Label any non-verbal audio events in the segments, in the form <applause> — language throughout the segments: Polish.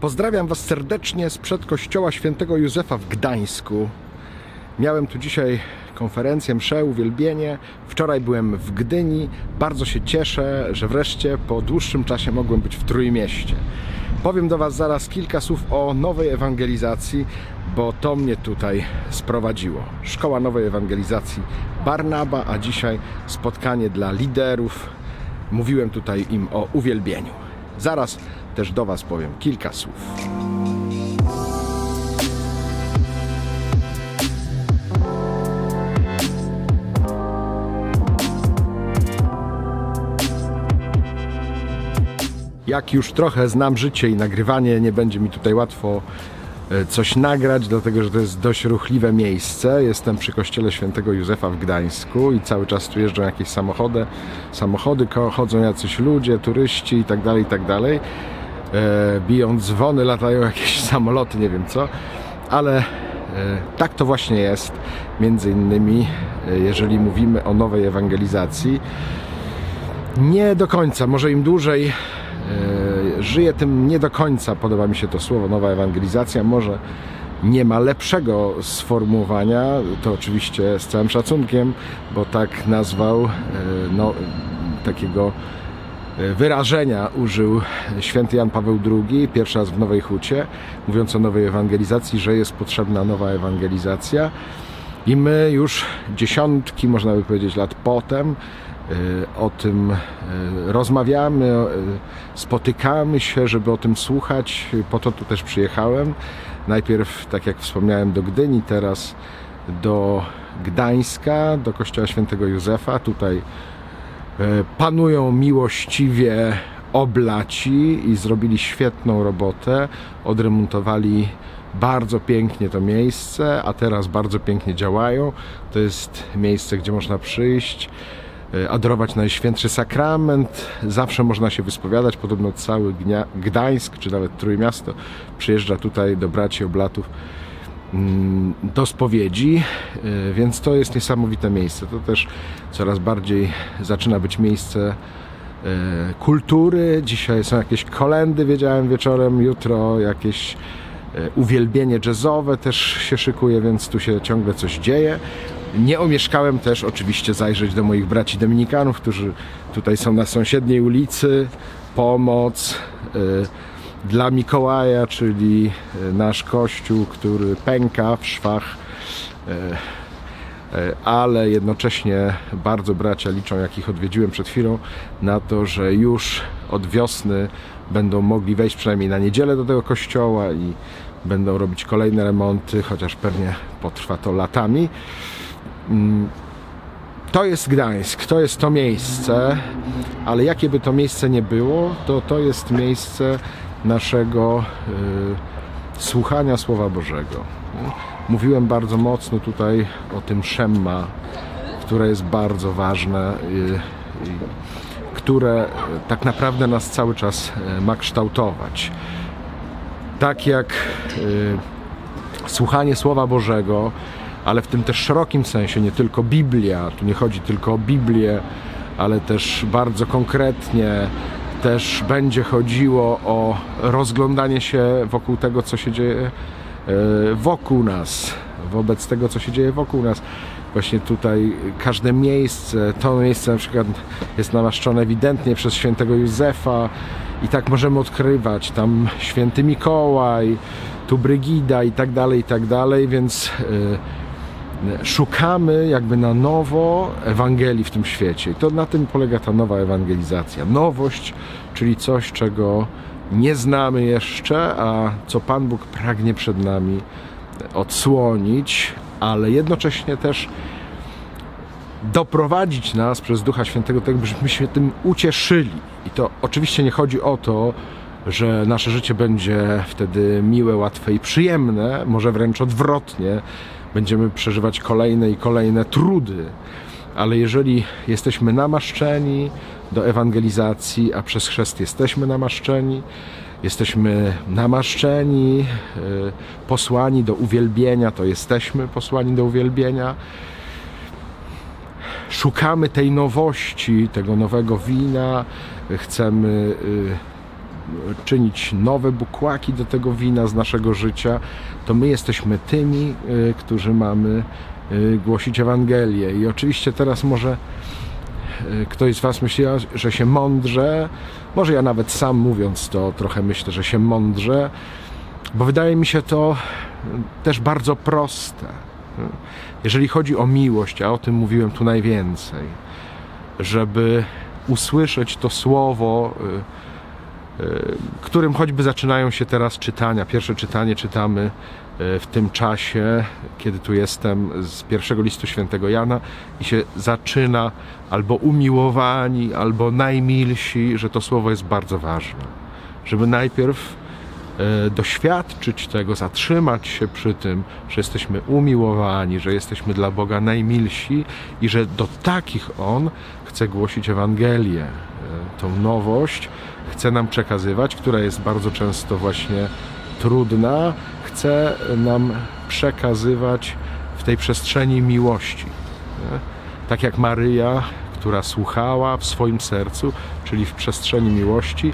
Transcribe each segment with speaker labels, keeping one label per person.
Speaker 1: Pozdrawiam Was serdecznie sprzed kościoła świętego Józefa w Gdańsku. Miałem tu dzisiaj konferencję, mszę, uwielbienie. Wczoraj byłem w Gdyni. Bardzo się cieszę, że wreszcie po dłuższym czasie mogłem być w Trójmieście. Powiem do Was zaraz kilka słów o nowej ewangelizacji, bo to mnie tutaj sprowadziło. Szkoła Nowej Ewangelizacji Barnaba, a dzisiaj spotkanie dla liderów. Mówiłem tutaj im o uwielbieniu. Zaraz też do Was powiem kilka słów. Jak już trochę znam życie i nagrywanie, nie będzie mi tutaj łatwo e, coś nagrać, dlatego że to jest dość ruchliwe miejsce. Jestem przy kościele świętego Józefa w Gdańsku i cały czas tu jeżdżą jakieś samochody, samochody chodzą jacyś ludzie, turyści i tak E, biją dzwony, latają jakieś <laughs> samoloty, nie wiem co, ale e, tak to właśnie jest. Między innymi, e, jeżeli mówimy o nowej ewangelizacji, nie do końca, może im dłużej żyję, tym nie do końca podoba mi się to słowo nowa ewangelizacja. Może nie ma lepszego sformułowania, to oczywiście z całym szacunkiem, bo tak nazwał no, takiego wyrażenia użył święty Jan Paweł II, pierwszy raz w Nowej Hucie, mówiąc o nowej ewangelizacji, że jest potrzebna nowa ewangelizacja. I my już dziesiątki, można by powiedzieć, lat potem y, o tym y, rozmawiamy, y, spotykamy się, żeby o tym słuchać. Po to tu też przyjechałem. Najpierw, tak jak wspomniałem, do Gdyni, teraz do Gdańska, do kościoła świętego Józefa. Tutaj panują miłościwie oblaci i zrobili świetną robotę. Odremontowali bardzo pięknie to miejsce, a teraz bardzo pięknie działają. To jest miejsce, gdzie można przyjść, e, adorować Najświętszy Sakrament. Zawsze można się wyspowiadać. Podobno cały Gdańsk, czy nawet Trójmiasto przyjeżdża tutaj do braci oblatów do spowiedzi, e, więc to jest niesamowite miejsce. To też coraz bardziej zaczyna być miejsce e, kultury. Dzisiaj są jakieś kolendy, wiedziałem wieczorem, jutro jakieś E, uwielbienie jazzowe też się szykuje, więc tu się ciągle coś dzieje. Nie omieszkałem też oczywiście zajrzeć do moich braci dominikanów, którzy tutaj są na sąsiedniej ulicy. Pomoc y, dla Mikołaja, czyli e, nasz kościół, który pęka w szwach, y, y, ale jednocześnie bardzo bracia liczą, jak ich odwiedziłem przed chwilą, na to, że już od wiosny będą mogli wejść przynajmniej na niedzielę do tego kościoła i będą robić kolejne remonty, chociaż pewnie potrwa to latami. Mm, to jest Gdańsk, to jest to miejsce, ale jakie by to miejsce nie było, to to jest miejsce naszego y, słuchania Słowa Bożego. Mówiłem bardzo mocno tutaj o tym Szemma, które jest bardzo ważne, y, które tak naprawdę nas cały czas y, ma kształtować tak jak y, słuchanie Słowa Bożego, ale w tym też szerokim sensie, nie tylko Biblia, tu nie chodzi tylko o Biblię, ale też bardzo konkretnie też będzie chodziło o rozglądanie się wokół tego, co się dzieje y, wokół nas, wobec tego, co się dzieje wokół nas. Właśnie tutaj każde miejsce, to miejsce na przykład jest namaszczone ewidentnie przez świętego Józefa, i tak możemy odkrywać tam święty Mikołaj, tu Brygida i tak dalej, i tak dalej, więc y, szukamy jakby na nowo Ewangelii w tym świecie. I to na tym polega ta nowa ewangelizacja. Nowość, czyli coś, czego nie znamy jeszcze, a co Pan Bóg pragnie przed nami odsłonić, ale jednocześnie też doprowadzić nas przez Ducha Świętego tak, byśmy się tym ucieszyli. I to oczywiście nie chodzi o to, że nasze życie będzie wtedy miłe, łatwe i przyjemne, może wręcz odwrotnie. Będziemy przeżywać kolejne i kolejne trudy. Ale jeżeli jesteśmy namaszczeni do ewangelizacji, a przez chrzest jesteśmy namaszczeni, jesteśmy namaszczeni, e, posłani do uwielbienia, to jesteśmy posłani do uwielbienia szukamy tej nowości, tego nowego wina, chcemy y, czynić nowe bukłaki do tego wina z naszego życia, to my jesteśmy tymi, y, którzy mamy y, głosić Ewangelię. I oczywiście teraz może y, ktoś z Was myśli, że się mądrze, może ja nawet sam mówiąc to trochę myślę, że się mądrze, bo wydaje mi się to też bardzo proste. Jeżeli chodzi o miłość, a o tym mówiłem tu najwięcej, żeby usłyszeć to słowo, którym choćby zaczynają się teraz czytania. Pierwsze czytanie czytamy y, w tym czasie, kiedy tu jestem, z pierwszego listu świętego Jana i się zaczyna albo umiłowani, albo najmilsi, że to słowo jest bardzo ważne. Żeby najpierw doświadczyć tego, zatrzymać się przy tym, że jesteśmy umiłowani, że jesteśmy dla Boga najmilsi i że do takich On chce głosić Ewangelię, tą nowość chce nam przekazywać, która jest bardzo często właśnie trudna, chce nam przekazywać w tej przestrzeni miłości. Tak jak Maryja, która słuchała w swoim sercu, czyli w przestrzeni miłości,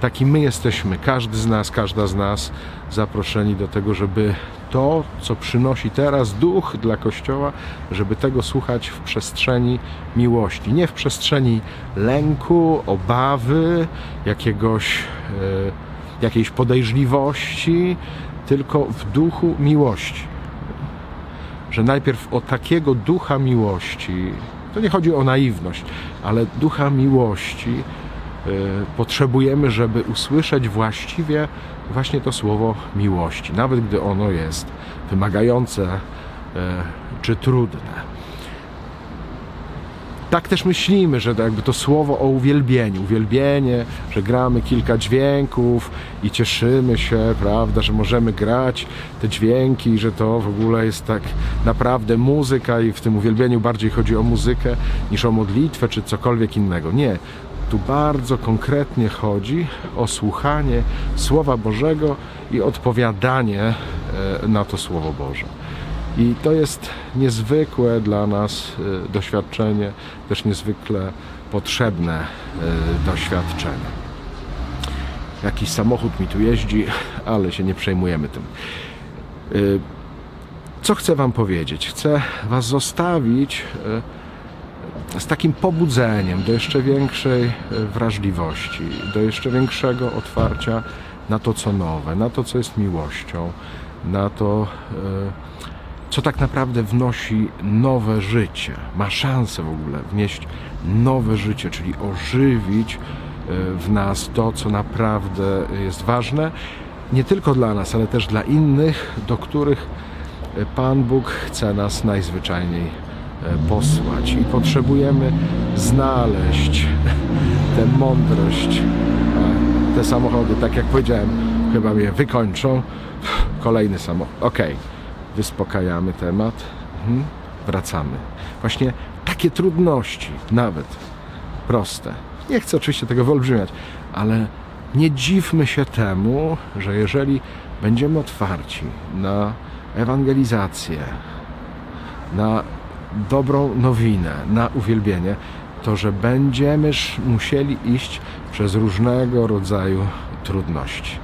Speaker 1: taki my jesteśmy, każdy z nas, każda z nas zaproszeni do tego, żeby to, co przynosi teraz duch dla Kościoła, żeby tego słuchać w przestrzeni miłości. Nie w przestrzeni lęku, obawy, jakiegoś, e, jakiejś podejrzliwości, tylko w duchu miłości. Że najpierw o takiego ducha miłości, to nie chodzi o naiwność, ale ducha miłości potrzebujemy, żeby usłyszeć właściwie właśnie to słowo miłości, nawet gdy ono jest wymagające e, czy trudne. Tak też myślimy, że jakby to słowo o uwielbieniu, uwielbienie, że gramy kilka dźwięków i cieszymy się, prawda, że możemy grać te dźwięki, że to w ogóle jest tak naprawdę muzyka i w tym uwielbieniu bardziej chodzi o muzykę niż o modlitwę czy cokolwiek innego. Nie, tu bardzo konkretnie chodzi o słuchanie Słowa Bożego i odpowiadanie e, na to Słowo Boże. I to jest niezwykłe dla nas e, doświadczenie, też niezwykle potrzebne e, doświadczenie. Jakiś samochód mi tu jeździ, ale się nie przejmujemy tym. Co chcę Wam powiedzieć? Chcę Was zostawić z takim pobudzeniem do jeszcze większej e, wrażliwości, do jeszcze większego otwarcia na to, co nowe, na to, co jest miłością, na to, e, co tak naprawdę wnosi nowe życie, ma szansę w ogóle wnieść nowe życie, czyli ożywić e, w nas to, co naprawdę jest ważne, nie tylko dla nas, ale też dla innych, do których Pan Bóg chce nas najzwyczajniej posłać i potrzebujemy znaleźć <laughs> tę mądrość. Te samochody, tak jak powiedziałem, chyba mnie wykończą. Kolejny samochód. Ok, wyspokajamy temat. Mhm. Wracamy. Właśnie takie trudności, nawet proste. Nie chcę oczywiście tego wyolbrzymiać, ale nie dziwmy się temu, że jeżeli będziemy otwarci na ewangelizację, na dobrą nowinę na uwielbienie, to że będziemy musieli iść przez różnego rodzaju trudności.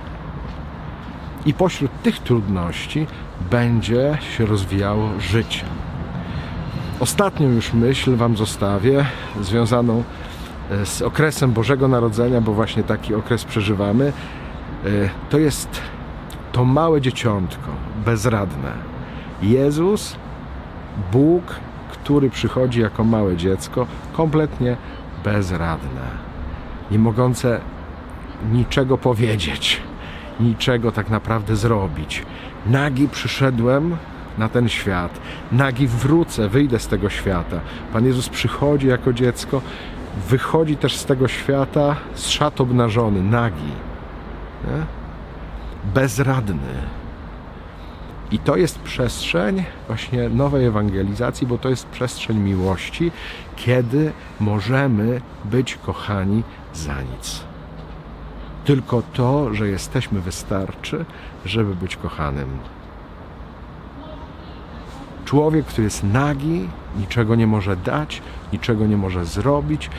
Speaker 1: I pośród tych trudności będzie się rozwijało życie. Ostatnią już myśl Wam zostawię, związaną e, z okresem Bożego Narodzenia, bo właśnie taki okres przeżywamy. E, to jest to małe dzieciątko, bezradne. Jezus, Bóg który przychodzi jako małe dziecko, kompletnie bezradne, nie mogące niczego powiedzieć, niczego tak naprawdę zrobić. Nagi przyszedłem na ten świat, nagi wrócę, wyjdę z tego świata. Pan Jezus przychodzi jako dziecko, wychodzi też z tego świata z szat obnażony, nagi, nie? bezradny i to jest przestrzeń właśnie nowej ewangelizacji, bo to jest przestrzeń miłości, kiedy możemy być kochani za nic. Tylko to, że jesteśmy, wystarczy, żeby być kochanym. Człowiek, który jest nagi, niczego nie może dać, niczego nie może zrobić,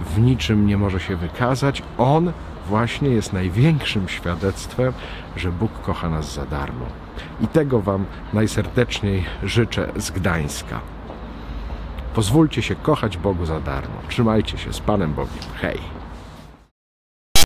Speaker 1: w niczym nie może się wykazać, on właśnie jest największym świadectwem, że Bóg kocha nas za darmo. I tego Wam najserdeczniej życzę z Gdańska. Pozwólcie się kochać Bogu za darmo. Trzymajcie się z Panem Bogiem. Hej!